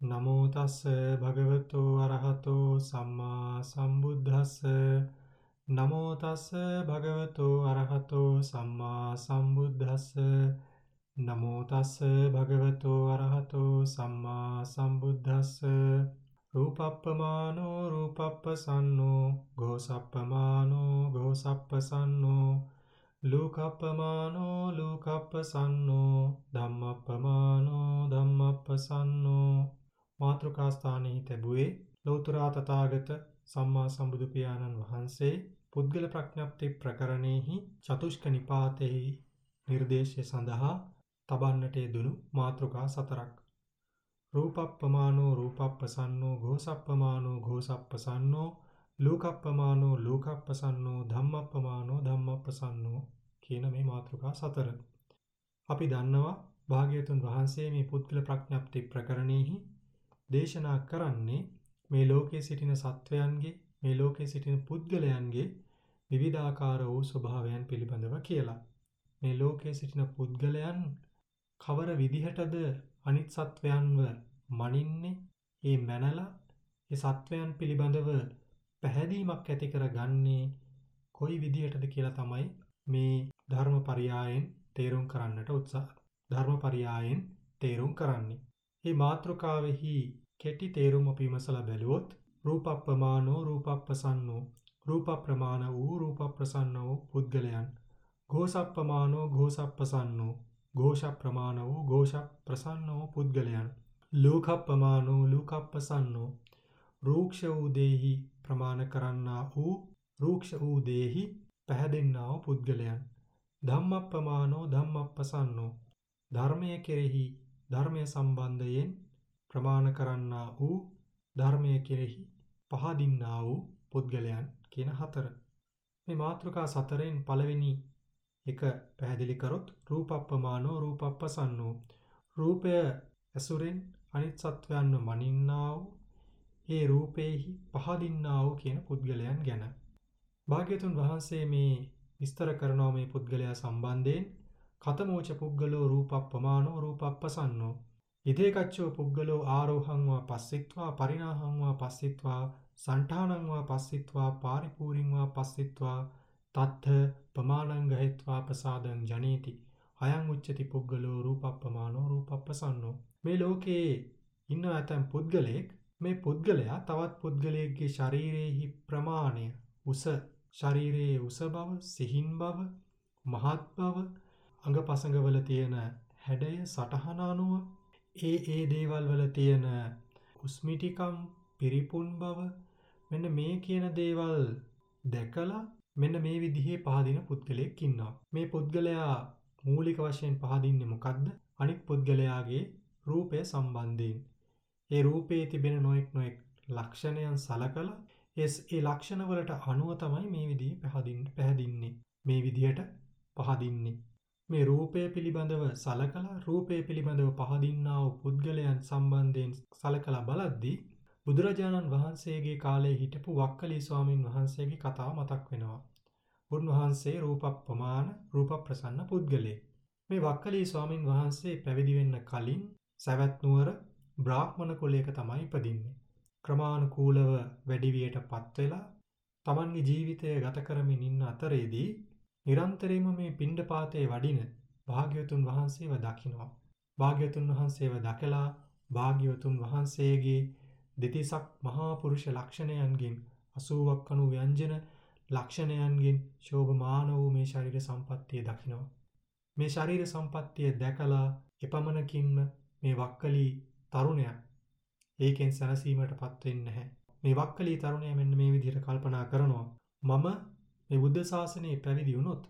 නමෝ තස්ස භගවතු අරහතෝ සම්මා සම්බුද්දස්ස. නමෝ තස්ස භගවතු අරහතෝ සම්මා සම්බුද්දස්ස. නමෝ තස්ස භගවතු අරහතෝ සම්මා සම්බුද්දස්ස. රූපප්පමානෝ රූපප්පසන්නෝ ගෝසප්පමානෝ ගෝසප්පසන්නෝ. ලෝකප්පමානෝ ලෝකප්පසන්නෝ ධම්මප්පමානෝ ධම්මප්පසන්නෝ. මාතෘකා ස්ථානයේ තැබුවේ ලෞතර තථාගත සම්මා සම්බුදු පියාණන් වහන්සේ පුද්ගල ප්‍රඥප්ති ප්‍රකරණෙහි චතුෂ්ක නිපාතෙහි නිර්දේශය සඳහා තබන්නට යෙදුණු මාතෘකා සතරක් රූපප්පමානෝ රූපප්පසන්නෝ ഘോසප්පමානෝ ഘോසප්පසන්නෝ ලෝකප්පමානෝ ලෝකප්පසන්නෝ ධම්මප්පමානෝ ධම්මප්පසන්නෝ කියන මේ මාතෘකා සතර. අපි දන්නවා භාග්‍යවතුන් වහන්සේ මේ පුද්ගල ප්‍රඥප්ති ප්‍රකරණෙහි දේශනා කරන්නේ මේ ලෝකයේ සිටින සත්වයන්ගේ මේ ලෝකයේ සිටින පුද්ගලයන්ගේ විවිධාකාර වූ ස්වභාවයන් පිළිබඳව කියලා. මේ ලෝකයේ සිටින පුද්ගලයන් කවර විදිහටද අනිත් සත්වයන්ව මනින්නේ? ඒ මැනලා ඒ සත්වයන් පිළිබඳව පැහැදීමක් ඇති කරගන්නේ කොයි විදිහටද කියලා තමයි මේ ධර්මපරයයන් තේරුම් කරන්නට උත්සාහ ධර්මපරයයන් තේරුම් කරන්නේ. මේ මාතෘකාවෙහි කෙටි තේරුම පිමසලා බැලුවොත් රූපප්පමානෝ රූපප්පසන්නෝ රූපප්‍රමාණ වූ රූපප්‍රසන්නෝ පුද්ගලයන් ഘോഷප්පමානෝ ഘോഷප්පසන්නෝ ഘോഷප්‍රමාණ වූ ഘോഷප්‍රසන්නෝ පුද්ගලයන් ලෝකප්පමානෝ ලෝකප්පසන්නෝ රූක්ෂ වූ දේහි ප්‍රමාණ කරන්නා වූ රූක්ෂ වූ දේහි පැහැදෙන්නා වූ පුද්ගලයන් ධම්මප්පමානෝ ධම්මප්පසන්නෝ ධර්මය කෙරෙහි ධර්මය සම්බන්ධයෙන් ප්‍රමාණ කරන්නා වූ ධර්මය කෙරෙහි පහදින්නා වූ පුද්ගලයන් කියන හතර. මේ මාතෘකා සතරෙන් පළවෙනි එක පැහැදිලි කරොත් රූපප්පමානෝ රූපප්පසන්නෝ රූපය ඇසුරෙන් අනිත් සත්වයන්ව මනින්නා වූ ඒ රූපේහි පහදින්නා වූ කියන පුද්ගලයන් ගැන. භාග්‍යතුන් වහන්සේ මේ විස්තර කරනවා මේ පුද්ගලයා සම්බන්ධයෙන් කතමෝච පුද්ගලෝ රූපප්පමානෝ රූපප්පසන්නෝ ඉදේකච්චෝ පුද්ගලෝ ආරෝහංවා පස්සිත්වා පරිණාහංවා පස්සිත්වා සන්ඨානංවා පස්සිත්වා පාරිපූරින්වා පස්සිත්වා තත්ථ ප්‍රමාණං ගහෙත්වා ප්‍රසාදං ජනේති. අයං උච්චති පුද්ගලෝ රූපප්පමානෝ රූපප්පසන්නෝ මේ ලෝකයේ ඉන්න ඇතැම් පුද්ගලයෙක් මේ පුද්ගලයා තවත් පුද්ගලයෙක්ගේ ශරීරයේහි ප්‍රමාණය උස ශරීරයේ උස බව සිහින් බව මහත් බව අඟපසඟවල තියෙන හැඩය සටහන අනුව ඒ ඒ දේවල් වල තියෙන උස්මිටිකම් පිරිපුන් බව මෙන්න මේ කියන දේවල් දැකලා මෙන්න මේ විදිහේ පහදින පුද්ගලයෙක් ඉන්නවා. මේ පුද්ගලයා මූලික වශයෙන් පහදින්නේ මොකද්ද? අනිත් පුද්ගලයාගේ රූපය සම්බන්ධයෙන්. ඒ රූපයේ තිබෙන නොයෙක් නොයෙක් ලක්ෂණයන් සලකලා ඒ ඒ ලක්ෂණ වලට අනුව තමයි මේ විදිහේ පහදින්න පැහැදින්නේ. මේ විදිහට පහදින්නේ. මේ රූපය පිළිබඳව සලකලා රූපය පිළිබඳව පහදින්නා වූ පුද්ගලයන් සම්බන්ධයෙන් සලකලා බලද්දී බුදුරජාණන් වහන්සේගේ කාලයේ හිටපු වක්කලී ස්වාමින් වහන්සේගේ කතාව මතක් වෙනවා. උන්වහන්සේ රූප ප්‍රමාණ රූප ප්‍රසන්න පුද්ගලයෙක්. මේ වක්කලී ස්වාමින් වහන්සේ පැවිදි වෙන්න කලින් සවැත් නුවර බ්‍රාහ්මණ කුලයක තමයි ඉපදින්නේ. ක්‍රමානුකූලව වැඩිවියට පත් වෙලා තමන්ගේ ජීවිතය ගත කරමින් ඉන්න අතරේදී නිරන්තරයෙන්ම මේ පිණ්ඩපාතයේ වඩින භාග්‍යවතුන් වහන්සේව දකිනවා. භාග්‍යවතුන් වහන්සේව දැකලා භාග්‍යවතුන් වහන්සේගේ දෙතිසක් මහා පුරුෂ ලක්ෂණයන්ගෙන් 80ක් අනු ව්‍යංජන ලක්ෂණයන්ගෙන් ශෝභමාන වූ මේ ශරීර සම්පත්තිය දකිනවා. මේ ශරීර සම්පත්තිය දැකලා එපමණකින්ම මේ වක්කලී තරුණයා ඒකෙන් සැනසීමට පත්වෙන්නේ නැහැ. මේ වක්කලී තරුණයා මෙන්න මේ විදිහට කල්පනා කරනවා. මම මේ බුද්ධ ශාසනයේ පැවිදි වුණොත්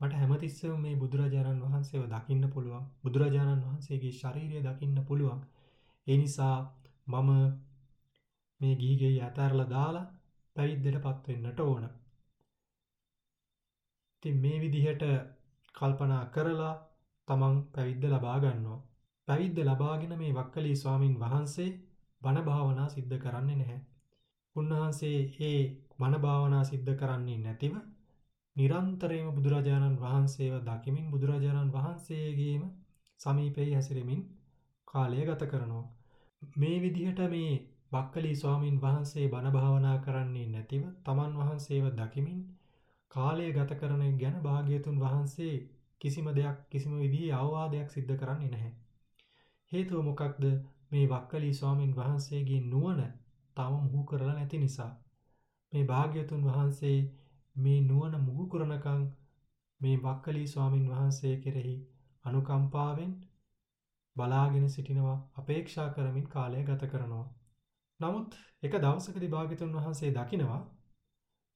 මට හැමතිස්සෙම මේ බුදුරජාණන් වහන්සේව දකින්න පුළුවන්. බුදුරජාණන් වහන්සේගේ ශරීරය දකින්න පුළුවන්. ඒ නිසා මම මේ ගිහිගෙයි අතහැරලා දාලා පැවිද්දට පත් වෙන්නට ඕන. ඉතින් මේ විදිහට කල්පනා කරලා තමන් පැවිද්ද ලබා ගන්නවා. පැවිද්ද ලබාගෙන මේ වක්කලී ස්වාමින් වහන්සේ බණ භාවනා සිද්ධ කරන්නේ නැහැ. උන්වහන්සේ ඒ බණ භාවනා සිද්ධ කරන්නේ නැතිව නිරන්තරයෙන්ම බුදුරජාණන් වහන්සේව දකිමින් බුදුරජාණන් වහන්සේගේම සමීපෙහි හැසිරෙමින් කාලය ගත කරනවා. මේ විදිහට මේ වක්කලී ස්වාමින් වහන්සේ බණ භාවනා කරන්නේ නැතිව තමන් වහන්සේව දකිමින් කාලය ගත කරන ගැන භාග්‍යතුන් වහන්සේ කිසිම දෙයක් කිසිම විදිහේ අවවාදයක් සිද්ධ කරන්නේ නැහැ. හේතුව මොකක්ද? මේ වක්කලී ස්වාමින් වහන්සේගේ නුවණ තම මුහු කරලා නැති නිසා. මේ භාග්‍යතුන් වහන්සේ මේ නුවණ මුහු කරනකම් මේ වක්කලී ස්වාමින් වහන්සේ කෙරෙහි අනුකම්පාවෙන් බලාගෙන සිටිනවා අපේක්ෂා කරමින් කාලය ගත කරනවා. නමුත් එක දවසකදී භාග්‍යතුන් වහන්සේ දකිනවා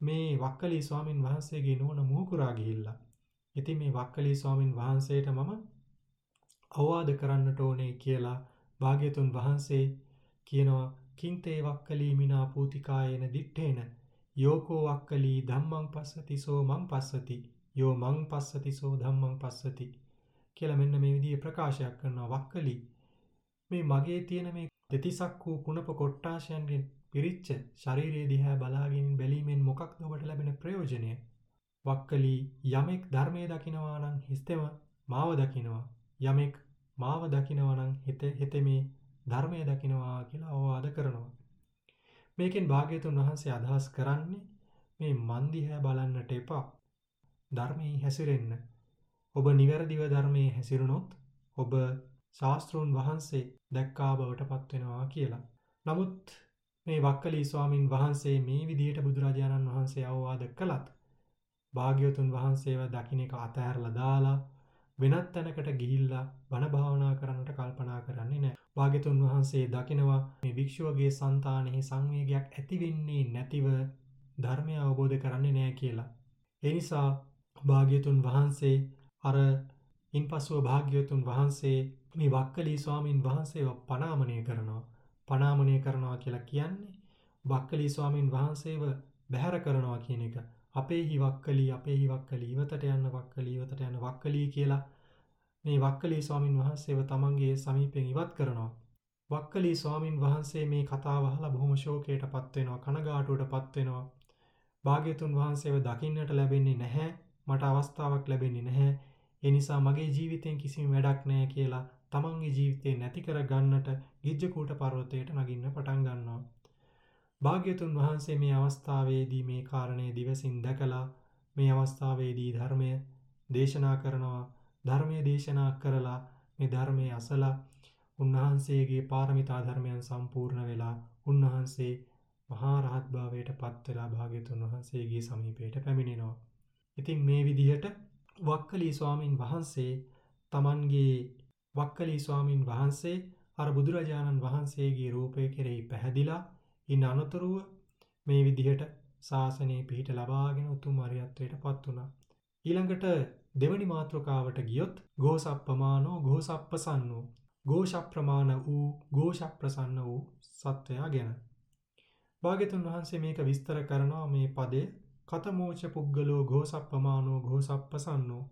මේ වක්කලී ස්වාමින් වහන්සේගේ නුවණ මුහුකුරා ගිහිල්ලා. ඉතින් මේ වක්කලී ස්වාමින් වහන්සේට මම අවවාද කරන්නට ඕනේ කියලා භාග්‍යතුන් වහන්සේ කියනවා කින්තේ වක්කලී මිනා පූතිකායන දිත්තේන. යෝකෝ වක්කලී ධම්මං පස්සති සෝ මං පස්සති. යෝ මං පස්සති සෝ ධම්මං පස්සති. කියලා මෙන්න මේ විදිහේ ප්‍රකාශයක් කරනවා වක්කලි. මේ මගේ තියෙන මේ දෙතිසක් වූ කුණප කොට්ටාශයන්ගෙන් පිරිච්ච ශරීරයේ දිහා බලාගෙන බැලීමෙන් මොකක්ද ඔබට ලැබෙන ප්‍රයෝජනය? වක්කලි යමෙක් ධර්මයේ දකිනවා නම් හිස්තෙම මාව දකිනවා. යමෙක් මාව දකිනවා නම් හිත හිතෙමේ ධර්මයේ දකිනවා කියලා අවවාද කරනවා මේකෙන් භාග්‍යතුන් වහන්සේ අදහස් කරන්නේ මේ මන් දිහා බලන්නට එපා ධර්මයේ හැසිරෙන්න. ඔබ නිවැරදිව ධර්මයේ හැසිරුණොත් ඔබ ශාස්ත්‍රූන් වහන්සේ දැක්කා බවට පත්වෙනවා කියලා. නමුත් මේ වක්කලී ස්වාමින් වහන්සේ මේ විදිහට බුදුරජාණන් වහන්සේ අවවාද කළත් භාග්‍යවතුන් වහන්සේව දකින්න එක අතහැරලා දාලා වෙනත් තැනකට ගිහිල්ලා බණ භාවනා කරන්නට කල්පනා කරන්නේ නැහැ. භාග්‍යතුන් වහන්සේ දකිනවා මේ භික්ෂුවගේ సంతානෙහි සංවේගයක් ඇති වෙන්නේ නැතිව ධර්මය අවබෝධ කරන්නේ නැහැ කියලා. ඒ නිසා භාග්‍යතුන් වහන්සේ අර ඉන්පසුව භාග්‍යවතුන් වහන්සේ මේ වක්කලී ස්වාමින් වහන්සේව පනාමනය කරනවා. පනාමනය කරනවා කියලා කියන්නේ වක්කලී ස්වාමින් වහන්සේව බැහැර කරනවා කියන එක. අපේහි වක්කලී අපේහි වක්කලී ඉවතට යන්න වක්කලී ඉවතට යන්න වක්කලී කියලා මේ වක්කලී ස්වාමින් වහන්සේව තමන්ගේ සමීපයෙන් ඉවත් කරනවා. වක්කලී ස්වාමින් වහන්සේ මේ කතාව අහලා බොහොම ශෝකයට පත් වෙනවා කනගාටුවට පත් වෙනවා. භාග්‍යතුන් වහන්සේව දකින්නට ලැබෙන්නේ නැහැ. මට අවස්ථාවක් ලැබෙන්නේ නැහැ. ඒ නිසා මගේ ජීවිතෙන් කිසිම වැඩක් නැහැ කියලා තමන්ගේ ජීවිතේ නැති කර ගන්නට ගිජ්ජකූට පර්වතයට නගින්න පටන් ගන්නවා. භාග්‍යතුන් වහන්සේ මේ අවස්ථාවේදී මේ කාරණය දිවසින් දැකලා මේ අවස්ථාවේදී ධර්මය දේශනා කරනවා. ධර්මය දේශනා කරලා මේ ධර්මයේ අසලා උන්වහන්සේගේ පාරමිතා ධර්මයන් සම්පූර්ණ වෙලා උන්වහන්සේ මහා රහත් භාවයට පත් වෙලා භාග්‍යතුන් වහන්සේගේ සමීපයට පැමිණෙනවා. ඉතින් මේ විදිහට වක්කලී ස්වාමින් වහන්සේ තමන්ගේ වක්කලී ස්වාමින් වහන්සේ අර බුදුරජාණන් වහන්සේගේ රූපය කෙරෙහි පැහැදිලා ඉන් අනතුරුව මේ විදිහට ශාසනයේ පිහිට ලබාගෙන උතුම් අරියත්වයට පත් වුණා. ඊළඟට දෙවනි මාතෘකාවට ගියොත් ගෝසප්පමානෝ ගෝසප්පසන්නෝ ගෝෂප්‍රමාණ වූ ගෝෂප්‍රසන්න වූ සත්වයා ගැන. භාග්‍යතුන් වහන්සේ මේක විස්තර කරනවා මේ පදේ කතමෝච පුද්ගලෝ ගෝසප්පමානෝ ගෝසප්පසන්නෝ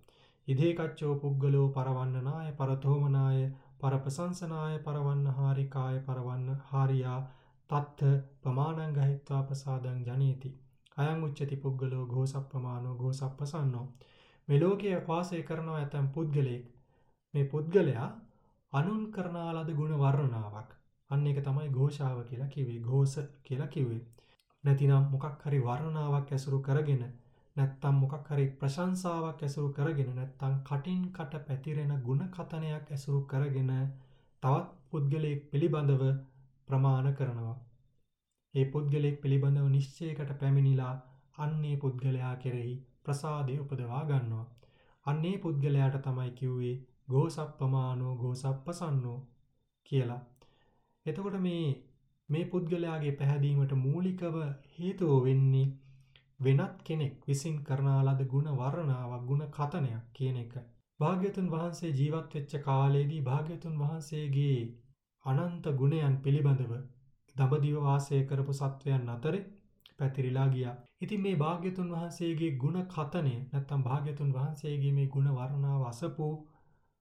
ඉදේකච්චෝ පුද්ගලෝ පරවන්නනාය පරතෝමනාය පරපසංසනාය පරවන්න හාරිකාය පරවන්න හාරියා තත්ත ප්‍රමාණං ගහිත්වා ප්‍රසාදං ජනේති. අයං උච්චති පුද්ගලෝ ගෝසප්පමානෝ ගෝසප්පසන්නෝ මේ ලෝකයේ වාසය කරනවා ඇතැම් පුද්ගලයෙක්. මේ පුද්ගලයා අනුන් කරනාලද ගුණ වර්ණනාවක්. අන්න එක තමයි ഘോഷාව කියලා කිව්වේ. ഘോഷ කියලා කිව්වේ. නැතිනම් මොකක් හරි වර්ණනාවක් ඇසුරු කරගෙන නැත්තම් මොකක් හරි ප්‍රශංසාවක් ඇසුරු කරගෙන නැත්තම් කටින් කට පැතිරෙන ගුණ කතනයක් ඇසුරු කරගෙන තවත් පුද්ගලයෙක් පිළිබඳව ප්‍රමාණ කරනවා. ඒ පුද්ගලයෙක් පිළිබඳව නිශ්චයකට පැමිණිලා අන්නේ පුද්ගලයා කෙරෙහි ප්‍රසාදය උපදවා ගන්නවා. අන්නේ පුද්ගලයාට තමයි කිව්වේ ගෝසප්පමානෝ ගෝසප්පසන්නෝ කියලා. එතකොට මේ මේ පුද්ගලයාගේ පැහැදීමට මූලිකව හේතුව වෙන්නේ වෙනත් කෙනෙක් විසින් කරනා ලද ගුණ වර්ණාවක් ගුණ කතනයක් කියන එක. භාග්‍යතුන් වහන්සේ ජීවත් වෙච්ච කාලයේදී භාග්‍යතුන් වහන්සේගේ අනන්ත ගුණයන් පිළිබඳව දඹදිව වාසය කරපු සත්වයන් අතරේ පැතිරිලා ගියා. ඉතින් මේ භාග්‍යතුන් වහන්සේගේ ගුණ කතනය නැත්තම් භාග්‍යතුන් වහන්සේගේ මේ ගුණ වර්ණාව අසපු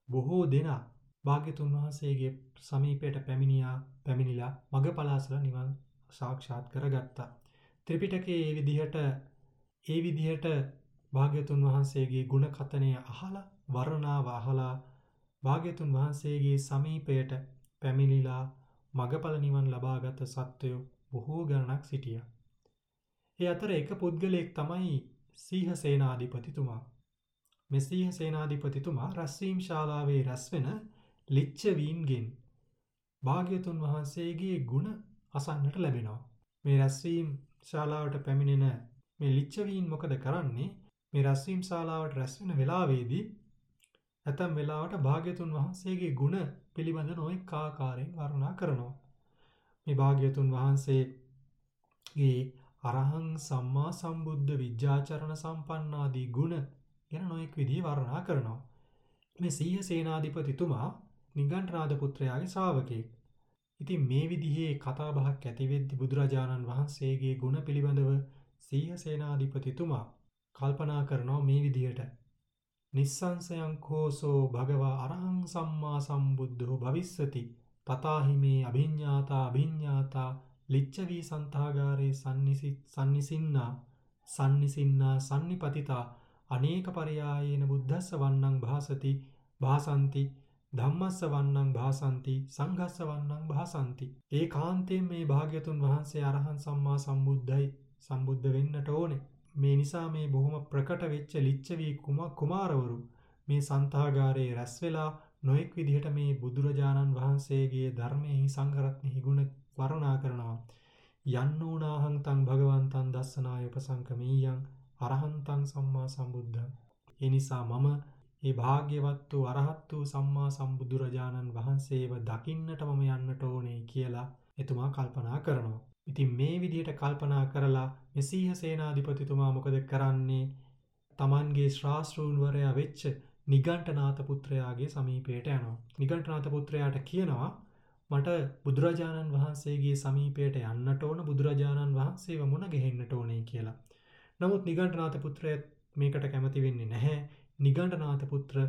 බොහෝ දෙනා භාග්‍යතුන් වහන්සේගේ සමීපයට පැමිණියා පැමිණිලා මගපලාසල නිවන් සාක්ෂාත් කරගත්තා. ත්‍රිපිටකයේ ඒ විදිහට ඒ විදිහට භාග්‍යතුන් වහන්සේගේ ගුණ කතනය අහලා වර්ණාව අහලා භාග්‍යතුන් වහන්සේගේ සමීපයට පැමිණිලා මගඵල නිවන් ලබාගත් සත්වයෝ බොහෝ ගණනක් සිටියා. ඒ අතර එක පුද්ගලයෙක් තමයි සීහ සේනාධිපතිතුමා. මේ සීහ සේනාධිපතිතුමා රැස්වීම් ශාලාවේ රැස්වෙන ලිච්ඡවීන්ගෙන් භාග්‍යතුන් වහන්සේගේ ගුණ අසන්නට ලැබෙනවා. මේ රැස්වීම් ශාලාවට පැමිණෙන මේ ලිච්ඡවීන් මොකද කරන්නේ? මේ රැස්වීම් ශාලාවට රැස්වෙන වෙලාවේදී ඇතම් වෙලාවට භාග්‍යතුන් වහන්සේගේ ගුණ පිළිබඳ නොයෙක් ආකාරයෙන් වර්ණනා කරනවා. මේ භාග්‍යතුන් වහන්සේගේ අරහං සම්මා සම්බුද්ධ විද්‍යාචරණ සම්පන්නාදී ගුණ ගැන නොයෙක් විදිහේ වර්ණනා කරනවා. මේ සීහ සේනාධිපතිතුමා නිගණ්ඨනාථ පුත්‍රයාගේ ශ්‍රාවකෙක්. ඉතින් මේ විදිහේ කතා බහක් ඇති වෙද්දි බුදුරජාණන් වහන්සේගේ ගුණ පිළිබඳව සීහ සේනාධිපතිතුමා කල්පනා කරනවා මේ විදිහට නිස්සංසයං කෝසෝ භගවා අරහං සම්මා සම්බුද්ධෝ භවිස්සති තතාහිමේ අභිඤ්ඤාතා අභිඤ්ඤාතා ලිච්ඡවී සන්තාගාරේ සම්නිසින්නා සම්නිසින්නා සම්නිපතිතා අනේක පරයායේන බුද්ධස්ස වන්නං භාසති භාසಂತಿ ධම්මස්ස වන්නං භාසಂತಿ සංඝස්ස වන්නං භාසಂತಿ. ඒ කාන්තයෙන් මේ භාග්‍යතුන් වහන්සේ අරහන් සම්මා සම්බුද්ධයි සම්බුද්ධ වෙන්නට ඕනේ. මේ නිසා මේ බොහොම ප්‍රකට වෙච්ච ලිච්ඡවී කුමාරවරු මේ සන්තාගාරයේ රැස් වෙලා නොඑක් විදිහට මේ බුදුරජාණන් වහන්සේගේ ධර්මයේ සංඝරත්නෙහි ගුණ වර්ණනා කරනවා. යන්නෝනාහං තං භගවන්තං දස්සනාය උපසංකමීයං අරහන්තං සම්මා සම්බුද්ධං. ඒ නිසා මම ඒ භාග්‍යවත් වූ අරහත් වූ සම්මා සම්බුදුරජාණන් වහන්සේව දකින්නට මම යන්නට ඕනේ කියලා එතුමා කල්පනා කරනවා. ඉතින් මේ විදිහට කල්පනා කරලා මෙසීහ සේනාධිපතිතුමා මොකද කරන්නේ තමන්ගේ ශ්‍රාස්තෘන්වරයා වෙච්ච නිගණ්ඨනාථ පුත්‍රයාගේ සමීපයට යනවා. නිගණ්ඨනාථ පුත්‍රයාට කියනවා මට බුදුරජාණන් වහන්සේගේ සමීපයට යන්නට ඕන බුදුරජාණන් වහන්සේව මුණ ගැහෙන්නට ඕනේ කියලා. නමුත් නිගණ්ඨනාථ පුත්‍රය මේකට කැමති වෙන්නේ නැහැ. නිගණ්ඨනාථ පුත්‍ර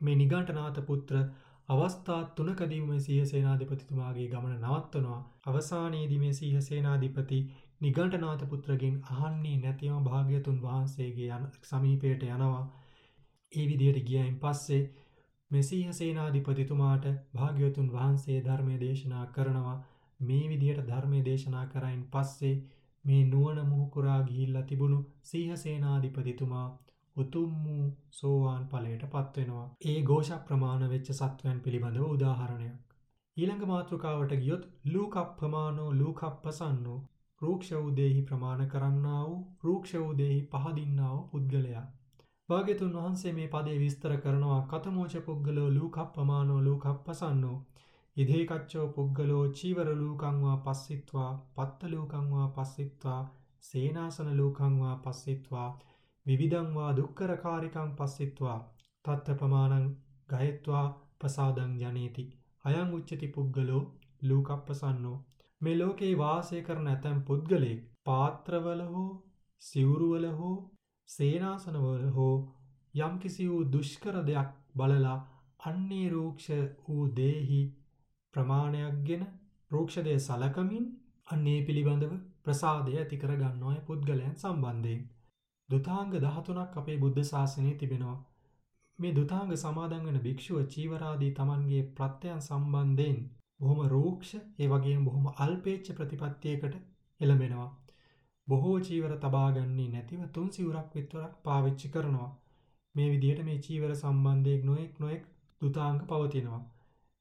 මේ නිගණ්ඨනාථ පුත්‍ර අවස්ථා තුනකදීම මේ සීහ සේනාධිපතිතුමාගේ ගමන නවත්වනවා. අවසානයේදී මේ සීහ සේනාධිපති නිගණ්ඨනාථ පුත්‍රගෙන් අහන්නේ නැතිවම භාග්‍යතුන් වහන්සේගේ යන සමීපයට යනවා. ඒ විදිහට ගියයින් පස්සේ මේ සීහ සේනාධිපතිතුමාට භාග්‍යතුන් වහන්සේ ධර්මයේ දේශනා කරනවා. මේ විදිහට ධර්මයේ දේශනා කරයින් පස්සේ මේ නුවණ මුහුකුරා ගිහිල්ලා තිබුණු සීහ සේනාධිපතිතුමා උතුම් වූ සෝවාන් ඵලයට පත්වෙනවා. ඒ ഘോഷ ප්‍රමාණ වෙච්ච සත්වයන් පිළිබඳව උදාහරණයක්. ඊළඟ මාතෘකාවට ගියොත් ලූකප්පමානෝ ලූකප්පසන්නෝ රූක්ෂ වූ දේහි ප්‍රමාණ කරන්නා වූ රූක්ෂ වූ දේහි පහදින්නා වූ පුද්ගලයා. භාග්‍යතුන් වහන්සේ මේ පදේ විස්තර කරනවා කතමෝච පුද්ගලෝ ලූකප්පමානෝ ලූකප්පසන්නෝ ඉදේකච්චෝ පුද්ගලෝ චීවර ලූකංවා පස්සිත්වා පත්ත ලූකංවා පස්සිත්වා සේනාසන ලූකංවා පස්සිත්වා විවිධංවා දුක්කරකාරිකං පස්සිත්වා තත්ත ප්‍රමාණං ගයත්වා පසාදං ජනේති. අයං උච්චති පුද්ගලෝ ලූකප්පසන්නෝ. මේ ලෝකේ වාසය කරන ඇතැම් පුද්ගලයෙක් පාත්‍රවල හෝ සිවුරුවල හෝ සේනාසනවල හෝ යම්කිසි වූ දුෂ්කර දෙයක් බලලා අන්නේ රූක්ෂ වූ දේහි ප්‍රමාණයක් ගෙන රූක්ෂදය සලකමින් අන්නේ පිළිබඳව ප්‍රසාදය ඇති කර ගන්නවා පුද්ගලයන් සම්බන්ධයෙන් දුතාංග 13ක් අපේ බුද්ධ ශාසනයේ තිබෙනවා. මේ දුතාංග සමාදන් වෙන භික්ෂුව චීවරාදී Tamanගේ ප්‍රත්‍යයන් සම්බන්ධයෙන් බොහොම රූක්ෂ ඒ වගේම බොහොම අල්පේච්ඡ ප්‍රතිපත්තියකට එළඹෙනවා. බොහෝ චීවර තබා ගන්නේ නැතිව තුන් සිවුරක් විතරක් පාවිච්චි කරනවා. මේ විදිහට මේ චීවර සම්බන්ධයෙන් නොඑක් නොඑක් දුතාංග පවතිනවා.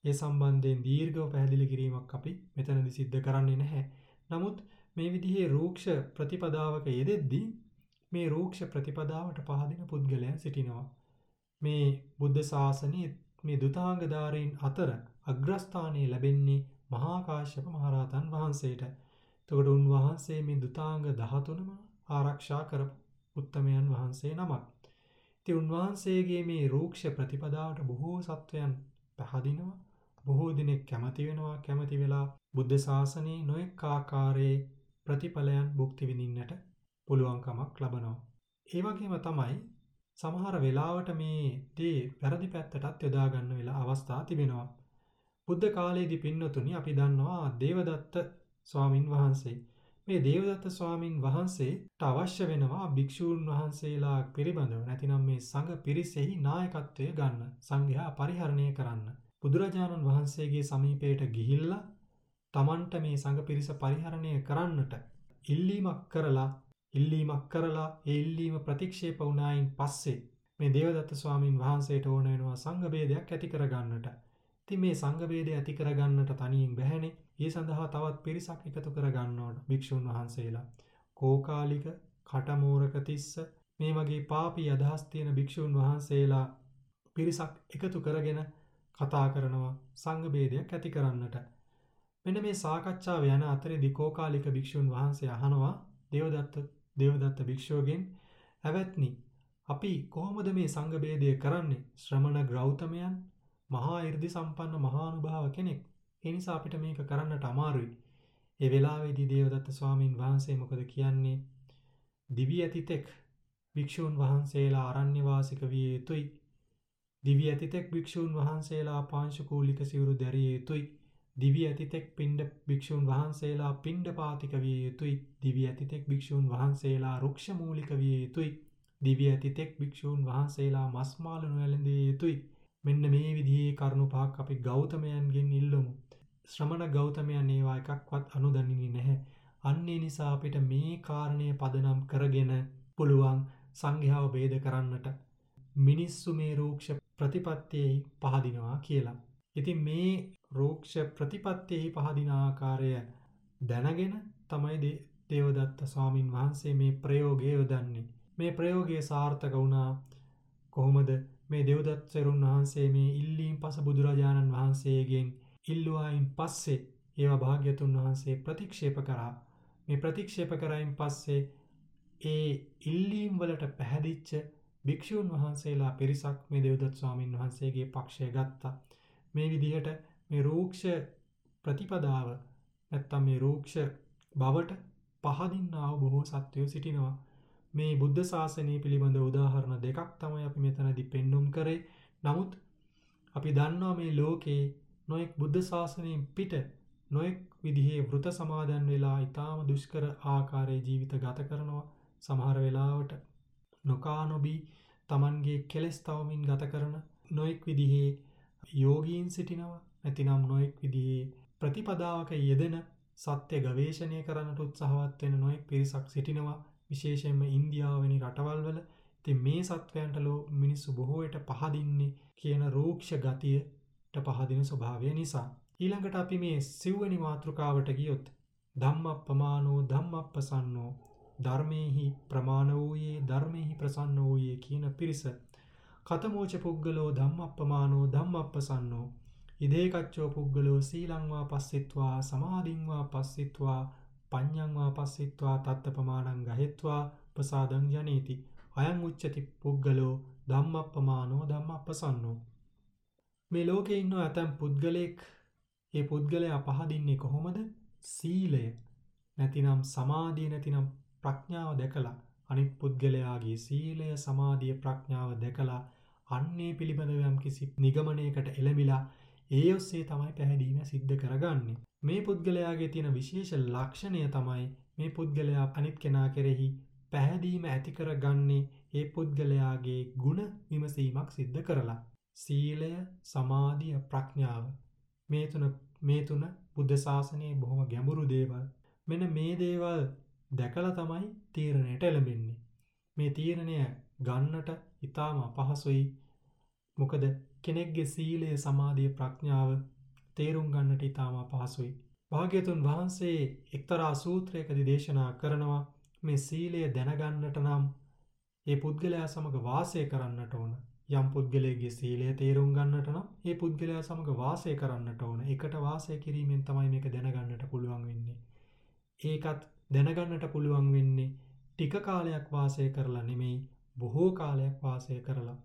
ඒ සම්බන්ධයෙන් දීර්ඝව පැහැදිලි කිරීමක් අපි මෙතනදි සිද්ධ කරන්නේ නැහැ. නමුත් මේ විදිහේ රූක්ෂ ප්‍රතිපදාවක යෙදෙද්දී මේ රූක්ෂ ප්‍රතිපදාවට පහදින පුද්ගලයන් සිටිනවා. මේ බුද්ධ ශාසනයේ මේ දුතාංගධාරීන් අතර අග්‍රස්ථානයේ ලැබෙන්නේ මහා කාශ්‍යප මහරහතන් වහන්සේට. එතකොට උන්වහන්සේ මේ දුතාංග 13ම ආරක්ෂා කරපු උත්තමයන් වහන්සේ නමක්. ඉතින් උන්වහන්සේගේ මේ රූක්ෂ ප්‍රතිපදාවට බොහෝ සත්වයන් පහදිනවා. බොහෝ දිනෙක කැමති වෙනවා කැමති වෙලා බුද්ධ ශාසනයේ නොඑක ආකාරයේ ප්‍රතිඵලයන් භුක්ති විඳින්නට පුළුවන්කමක් ලබනවා. ඒ වගේම තමයි සමහර වෙලාවට මේ දේ වැරදි පැත්තටත් යොදා ගන්න වෙලා අවස්ථා තිබෙනවා. බුද්ධ කාලයේදී පින්නතුනි අපි දන්නවා දේවදත්ත ස්වාමින් වහන්සේ. මේ දේවදත්ත ස්වාමින් වහන්සේට අවශ්‍ය වෙනවා භික්ෂූන් වහන්සේලා පිළිබඳව නැතිනම් මේ සංඝ පිරිසෙහි නායකත්වය ගන්න, සංඝයා පරිහරණය කරන්න. බුදුරජාණන් වහන්සේගේ සමීපයට ගිහිල්ලා තමන්ට මේ සංඝ පිරිස පරිහරණය කරන්නට ඉල්ලීමක් කරලා ඉල්ලීමක් කරලා ඒ ඉල්ලීම ප්‍රතික්ෂේප වුණායින් පස්සේ මේ දේවදත්ත ස්වාමින් වහන්සේට ඕන වෙනවා සංඝ ભેදයක් ඇති කරගන්නට. ඉතින් මේ සංඝ ભેදය ඇති කරගන්නට තනියෙන් බැහැනේ. ඒ සඳහා තවත් පිරිසක් එකතු කරගන්න ඕන භික්ෂුන් වහන්සේලා. කෝකාලික, කටමෝරකතිස්ස මේ වගේ පාපී අදහස් තියෙන භික්ෂුන් වහන්සේලා පිරිසක් එකතු කරගෙන කතා කරනවා සංඝ ભેදයක් ඇති කරන්නට. මෙන්න මේ සාකච්ඡාව යන අතරේදී කෝකාලික භික්ෂුන් වහන්සේ අහනවා දේවදත්ත දේවදත්ත භික්ෂුවගෙන් "ඇවැත්නි, අපි කොහොමද මේ සංඝ ભેදය කරන්නේ? ශ්‍රමණ ගෞතමයන් මහා 이르දි සම්පන්න මහානුභාව කෙනෙක්. ඒ නිසා අපිට මේක කරන්නට අමාරුයි." ඒ වෙලාවේදී දේවදත්ත ස්වාමින් වහන්සේ මොකද කියන්නේ? දිවි ඇතිතෙක් භික්ෂූන් වහන්සේලා අරණ්‍ය වාසික විය යුතුයි. දිවි ඇතිතෙක් භික්ෂූන් වහන්සේලා පාංශුකූලික සිවුරු දැරිය යුතුයි. දිවි ඇතිතෙක් පින්ඩ භික්ෂූන් වහන්සේලා පින්ඩ පාතික විය යුතුයි දිවි ඇතිතෙක් භික්ෂූන් වහන්සේලා රුක්ෂමූලික විය යුතුයි දිවි ඇතිතෙක් භික්ෂූන් වහන්සේලා මස්මාලු නොවැළඳිය යුතුයි මෙන්න මේ විදිහේ කරුණු පහක් අපි ගෞතමයන්ගෙන් ඉල්ලමු. ශ්‍රමණ ගෞතමයන් ඒවා එකක්වත් අනුදන්නේ නැහැ. අන්නේ නිසා අපිට මේ කාරණය පදනම් කරගෙන පුළුවන් සංඝයාව ભેද කරන්නට මිනිස්සු මේ රූක්ෂ ප්‍රතිපත්තියෙහි පහදිනවා කියලා. ඉතින් මේ රෝක්ෂ ප්‍රතිපත්තියෙහි පහදින ආකාරය දැනගෙන තමයි දේවදත්ත ස්වාමින් වහන්සේ මේ ප්‍රයෝගය යොදන්නේ. මේ ප්‍රයෝගය සාර්ථක වුණා කොහොමද? මේ දෙව්දත් සෙරුන් වහන්සේ මේ ඉල්ලීම් පස බුදුරජාණන් වහන්සේගෙන් ඉල්ලුවායින් පස්සේ ඒවා භාග්‍යතුන් වහන්සේ ප්‍රතික්ෂේප කරා. මේ ප්‍රතික්ෂේප කරයින් පස්සේ ඒ ඉල්ලීම් වලට පැහැදිච්ච භික්ෂූන් වහන්සේලා පිරිසක් මේ දෙව්දත් ස්වාමින් වහන්සේගේ පක්ෂය ගත්තා. මේ විදිහට මේ රූක්ෂ ප්‍රතිපදාව නැත්තම් මේ රූක්ෂ බවට පහදින්නාව බොහෝ සත්වයෝ සිටිනවා. මේ බුද්ධ ශාසනය පිළිබඳ උදාහරණ දෙකක් තමයි අපි මෙතනදි පෙන්නුම් කරේ. නමුත් අපි දන්නවා මේ ලෝකේ නොයෙක් බුද්ධ ශාසනයෙන් පිට නොයෙක් විදිහේ වෘත සමාදන් වෙලා ඊටාම දුෂ්කර ආකාරයේ ජීවිත ගත කරනවා. සමහර වෙලාවට නොකා නොබී Tamanගේ කෙලස් තවමින් ගත කරන නොයෙක් විදිහේ යෝගීන් සිටිනවා නැතිනම් නොයෙක් විදිහේ ප්‍රතිපදාවක යෙදෙන සත්‍ය ගවේෂණය කරන්නට උත්සාහවත් වෙන නොයෙක් පිරිසක් සිටිනවා විශේෂයෙන්ම ඉන්දියාව වැනි රටවල් වල ඉතින් මේ සත්වයන්ට ලෝ මිනිස්සු බොහෝ විට පහදින්නේ කියන රූක්ෂ ගතියට පහදින ස්වභාවය නිසා. ඊළඟට අපි මේ සිව්වෙනි මාතෘකාවට ගියොත් ධම්මප්පමානෝ ධම්මප්පසන්නෝ ධර්මේහි ප්‍රමාණ වූයේ ධර්මේහි ප්‍රසන්න වූයේ කියන පිරිස. කතමෝච පුද්ගලෝ ධම්මප්පමානෝ ධම්මප්පසන්නෝ. ඉදේකච්චෝ පුද්ගලෝ සීලංවා පස්සිත්වා සමාධින්වා පස්සිත්වා පඤ්ඤංවා පස්සිත්වා තත්තපමානං ගහෙත්වා ප්‍රසාදං ජනේති. අයං උච්චති පුද්ගලෝ ධම්මප්පමානෝ ධම්මප්පසන්නෝ. මේ ලෝකේ ඉන්න ඇතැම් පුද්ගලෙක් ඒ පුද්ගලයා පහදින්නේ කොහොමද? සීලය. නැතිනම් සමාධිය නැතිනම් ප්‍රඥාව දැකලා. අනිත් පුද්ගලයාගේ සීලය සමාධිය ප්‍රඥාව දැකලා අන්නේ පිළිබඳව යම් කිසි නිගමනයකට එළඹිලා ඒ ඔස්සේ තමයි පැහැදීම සිද්ධ කරගන්නේ. මේ පුද්ගලයාගේ තියෙන විශේෂ ලක්ෂණය තමයි මේ පුද්ගලයා අනිත් කෙනා කෙරෙහි පැහැදීම ඇති කරගන්නේ ඒ පුද්ගලයාගේ ගුණ විමසීමක් සිද්ධ කරලා. සීලය, සමාධිය, ප්‍රඥාව මේ තුන මේ තුන බුද්ධ ශාසනයේ බොහොම ගැඹුරු දේවල්. මෙන්න මේ දේවල් දැකලා තමයි තීරණයට එළඹෙන්නේ. මේ තීරණය ගන්නට ඉතාම අපහසුයි මොකද කෙනෙක්ගේ සීලය සමාධිය ප්‍රඥාව තේරුම් ගන්නට ඉතාම අපහසුයි. භාග්‍යතුන් වහන්සේ එක්තරා සූත්‍රයකදි දේශනා කරනවා මේ සීලය දැනගන්නට නම් ඒ පුද්ගලයා සමඟ වාසය කරන්නට ඕන. යම් පුද්ගලයගේ සීලය තේරුම් ගන්නට නම් ඒ පුද්ගලයා සමඟ වාසය කරන්නට ඕන. එකට වාසය කිරීමෙන් තමයි මේක දැනගන්නට පුළුවන් වෙන්නේ. ඒකත් දැනගන්නට පුළුවන් වෙන්නේ ටික කාලයක් වාසය කරලා නෙමෙයි බොහෝ කාලයක් වාසය කරලා.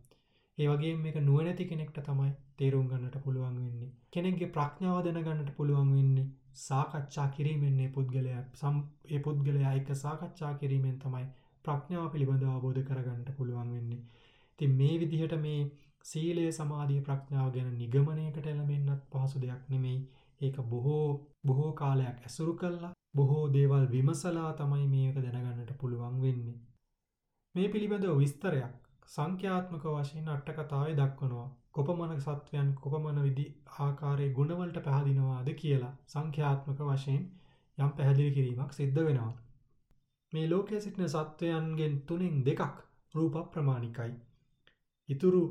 ඒ වගේ මේක නුවනැති කෙනෙක්ට තමයි තේරුම් ගන්නට පුළුවන් වෙන්නේ. කෙනෙක්ගේ ප්‍රඥාව දැනගන්නට පුළුවන් වෙන්නේ සාකච්ඡා කිරීමෙන්නේ පුද්ගලයා සම් ඒ පුද්ගලයා එක්ක සාකච්ඡා කිරීමෙන් තමයි ප්‍රඥාව පිළිබඳව අවබෝධ කරගන්නට පුළුවන් වෙන්නේ. ඉතින් මේ විදිහට මේ සීලය සමාධිය ප්‍රඥාව ගැන නිගමනයකට එළඹෙන්නත් පහසු දෙයක් නෙමෙයි. ඒක බොහෝ බොහෝ කාලයක් ඇසුරු කළා බොහෝ දේවල් විමසලා තමයි මේක දැනගන්නට පුළුවන් වෙන්නේ. මේ පිළිබඳව විස්තරයක් සංඛ්‍යාත්මක වශයෙන් අට කතාවේ දක්වනවා කොපමණ සත්වයන් කොපමණ විදි ආකාරයේ ගුණවලට පැහැදිනවාද කියලා සංඛ්‍යාත්මක වශයෙන් යම් පැහැදිලි කිරීමක් සිද්ධ වෙනවා. මේ ලෝකයේ සිටින සත්වයන්ගෙන් තුනෙන් දෙකක් රූප ප්‍රමාණිකයි. ඉතුරු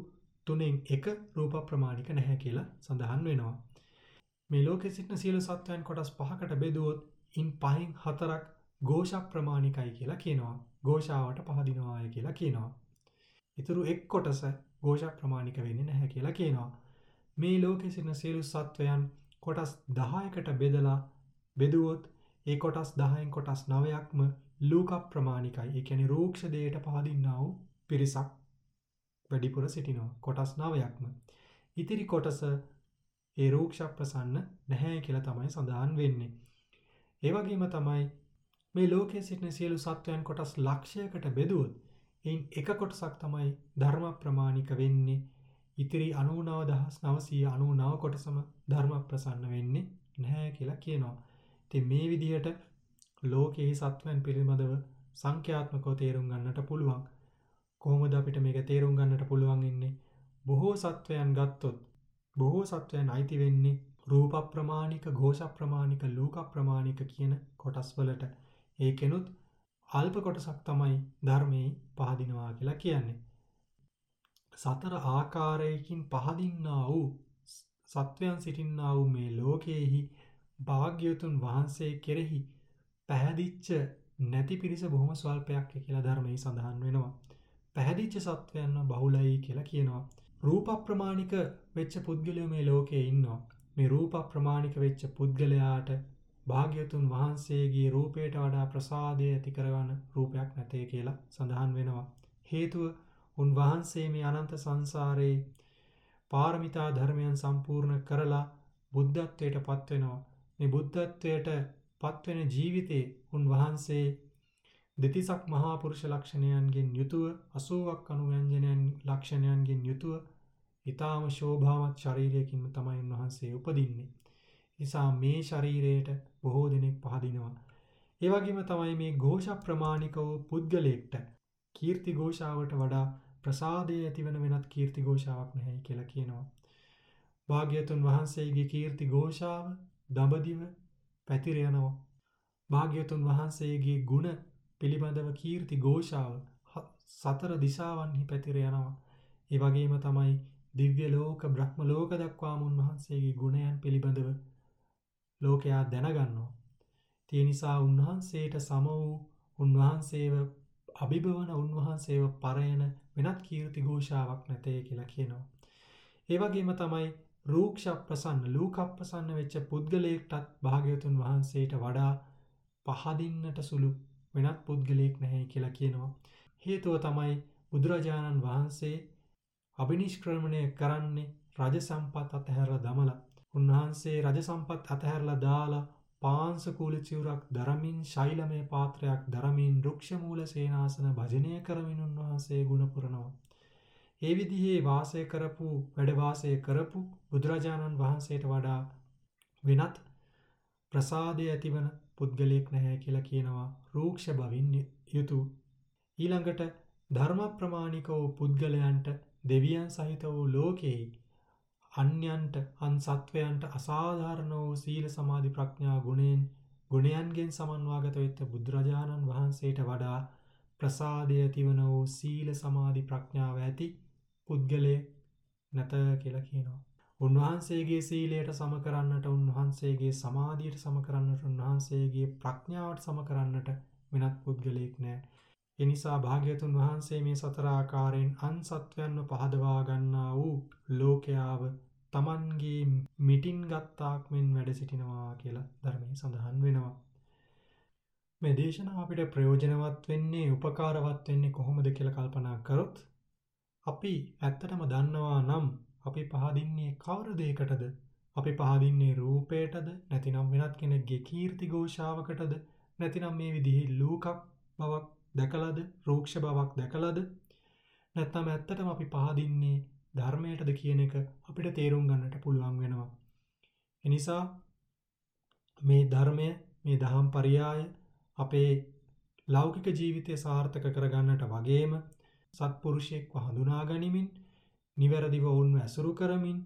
තුනෙන් එක රූප ප්‍රමාණික නැහැ කියලා සඳහන් වෙනවා. මේ ලෝකයේ සිටින සියලු සත්වයන් කොටස් පහකට බෙදුවොත් ඉන් පහෙන් හතරක් ഘോഷ ප්‍රමාණිකයි කියලා කියනවා. ഘോഷාවට පහදිනවාය කියලා කියනවා. ඉතුරු එක් කොටස ഘോഷ ප්‍රමාණික වෙන්නේ නැහැ කියලා කියනවා. මේ ලෝකෙ සිටින සියලු සත්වයන් කොටස් 10කට බෙදලා බෙදුවොත් ඒ කොටස් 10න් කොටස් 9ක්ම ලූක ප්‍රමාණිකයි. ඒ කියන්නේ රූක්ෂ දෙයට පහදින්නා වූ පිරිසක් වැඩිපුර සිටිනවා. කොටස් 9ක්ම. ඉතිරි කොටස ඒ රූක්ෂ ප්‍රසන්න නැහැ කියලා තමයි සඳහන් වෙන්නේ. ඒ වගේම තමයි මේ ලෝකයේ සිටින සියලු සත්වයන් කොටස් ලක්ෂයකට බෙදුවොත් එයින් එක කොටසක් තමයි ධර්ම ප්‍රමාණික වෙන්නේ. ඉතිරි 99999 කොටසම ධර්ම ප්‍රසන්න වෙන්නේ නැහැ කියලා කියනවා. ඉතින් මේ විදිහට ලෝකයේ සත්වයන් පිළිබඳව සංඛ්‍යාත්මකව තේරුම් ගන්නට පුළුවන්. කොහොමද අපිට මේක තේරුම් ගන්නට පුළුවන් ඉන්නේ? බොහෝ සත්වයන් ගත්තොත් බොහෝ සත්වයන් අයිති වෙන්නේ රූප ප්‍රමාණික, ഘോഷ ප්‍රමාණික, ලෝක ප්‍රමාණික කියන කොටස් වලට. ඒකෙනුත් අල්ප කොටසක් තමයි ධර්මයේ පහදිනවා කියලා කියන්නේ. සතර ආකාරයකින් පහදින්නා වූ සත්වයන් සිටින්නා වූ මේ ලෝකයේහි භාග්‍යවතුන් වහන්සේ කෙරෙහි පැහැදිච්ච නැති පිරිස බොහොම ස්වල්පයක් කියලා ධර්මයේ සඳහන් වෙනවා. පැහැදිච්ච සත්වයන්ව බහුලයි කියලා කියනවා. රූප ප්‍රමාණික වෙච්ච පුද්ගලයෝ මේ ලෝකයේ ඉන්නවා. මේ රූප ප්‍රමාණික වෙච්ච පුද්ගලයාට භාග්‍යතුන් වහන්සේගේ රූපයට වඩා ප්‍රසාදය ඇති කරවන රූපයක් නැතේ කියලා සඳහන් වෙනවා. හේතුව උන්වහන්සේ මේ අනන්ත සංසාරයේ පාරමිතා ධර්මයන් සම්පූර්ණ කරලා බුද්ධත්වයට පත්වෙනවා. මේ බුද්ධත්වයට පත්වෙන ජීවිතේ උන්වහන්සේ දෙතිසක් මහා පුරුෂ ලක්ෂණයන්ගෙන් යුතුව 80ක් අනුව්‍යංජනයන් ලක්ෂණයන්ගෙන් යුතුව ඊටාම ශෝභාවත් ශරීරයකින්ම තමයි උන්වහන්සේ උපදින්නේ. නිසා මේ ශරීරයට බොහෝ දෙනෙක් පහදිනවා. ඒවගේම තමයි මේ ගෝෂ ප්‍රමාණික වූ පුද්ගලයෙක්ට කීර්ති ගෝෂාවට වඩා ප්‍රසාදය ඇතිවන වෙනත් කීර්ති ගෝෂාවක් නැහැයි කියලා කියනවා. භාග්‍යතුන් වහන්සේගේ කීර්ති ගෝෂාව දඹදිව පැතිර යනවා. භාග්‍යතුන් වහන්සේගේ ගුණ පිළිබඳව කීර්ති ගෝෂාව සතර දිසාවන්හි පැතිර යනවා. ඒ වගේම තමයි දිව්‍ය ලෝක බ්‍රහ්ම ලෝක දක්වාම උන්වහන්සේගේ ගුණයන් පිළිබඳව ලෝකයා දැනගන්නවා. ඒ නිසා උන්වහන්සේට සම වූ උන්වහන්සේව අභිභවන උන්වහන්සේව පරයන වෙනත් කීර්ති ഘോഷාවක් නැතේ කියලා කියනවා. ඒ වගේම තමයි රූක්ෂ ප්‍රසන්න ලූක ප්‍රසන්න වෙච්ච පුද්ගලයෙක්ටත් භාග්‍යවතුන් වහන්සේට වඩා පහදින්නට සුළු වෙනත් පුද්ගලයෙක් නැහැ කියලා කියනවා. හේතුව තමයි බුදුරජාණන් වහන්සේ අභිනිෂ්ක්‍රමණය කරන්නේ රජ සම්පත් අතහැරලා දමලා. උන්වහන්සේ රජ සම්පත් අතහැරලා දාලා පාංශකූල චිවුරක් දරමින් ශෛලමය පාත්‍රයක් දරමින් රුක්ෂ මූල සේනාසන භජනය කරමින් උන්වහන්සේ ගුණ පුරනවා. ඒ විදිහේ වාසය කරපු වැඩ වාසය කරපු බුදුරජාණන් වහන්සේට වඩා වෙනත් ප්‍රසාදය ඇතිවන පුද්ගලයෙක් නැහැ කියලා කියනවා රූක්ෂ බවින් යුතු ඊළඟට ධර්ම ප්‍රමාණික වූ පුද්ගලයන්ට දෙවියන් සහිත වූ ලෝකෙහි අන්‍යන්ට අන් සත්වයන්ට අසාධාරණ වූ සීල සමාධි ප්‍රඥා ගුණයෙන් ගුණයන්ගෙන් සමන්වාගත වෙච්ච බුදුරජාණන් වහන්සේට වඩා ප්‍රසාදය ඇතිවන වූ සීල සමාධි ප්‍රඥාව ඇති පුද්ගලයෙක් නැත කියලා කියනවා. උන්වහන්සේගේ සීලයට සම කරන්නට උන්වහන්සේගේ සමාධියට සම කරන්නට උන්වහන්සේගේ ප්‍රඥාවට සම කරන්නට වෙනත් පුද්ගලයෙක් නැහැ. එනිසා භාග්‍යතුන් වහන්සේ මේ සතර ආකාරයෙන් අන් සත්වයන්ව පහදවා ගන්නා වූ ලෝකයාව තමන්ගේ මිටින් ගත්තාක් මෙන් වැඩ සිටිනවා කියලා ධර්මයේ සඳහන් වෙනවා. මේ දේශනාව අපිට ප්‍රයෝජනවත් වෙන්නේ උපකාරවත් වෙන්නේ කොහොමද කියලා කල්පනා කරොත් අපි ඇත්තටම දන්නවා නම් අපි පහදින්නේ කවර දෙයකටද? අපි පහදින්නේ රූපයටද නැතිනම් වෙනත් කෙනෙක්ගේ කීර්ති ഘോഷාවකටද නැතිනම් මේ විදිහේ ලූකක් බවක් දැකලද රූක්ෂ බවක් දැකලද නැත්නම් ඇත්තටම අපි පහදින්නේ ධර්මයටද කියන එක අපිට තේරුම් ගන්නට පුළුවන් වෙනවා. එනිසා මේ ධර්මය මේ දහම් පරියාය අපේ ලෞකික ජීවිතය සාර්ථක කරගන්නට වගේම සත්පුරුෂයෙක්ව හඳුනා ගනිමින් නිවැරදිව ඔවුන්ව ඇසුරු කරමින්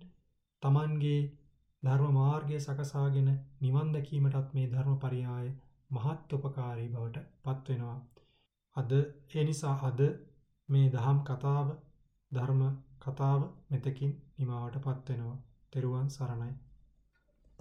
තමන්ගේ ධර්ම මාර්ගය සකසාගෙන නිවන් දැකීමටත් මේ ධර්මපරියාය මහත් උපකාරී බවට පත්වෙනවා. අද ඒ නිසා අද මේ දහම් කතාව ධර්ම කතාව මෙතකින් නිමාවට පත්වෙනවා. තෙරුවන් සරණයි.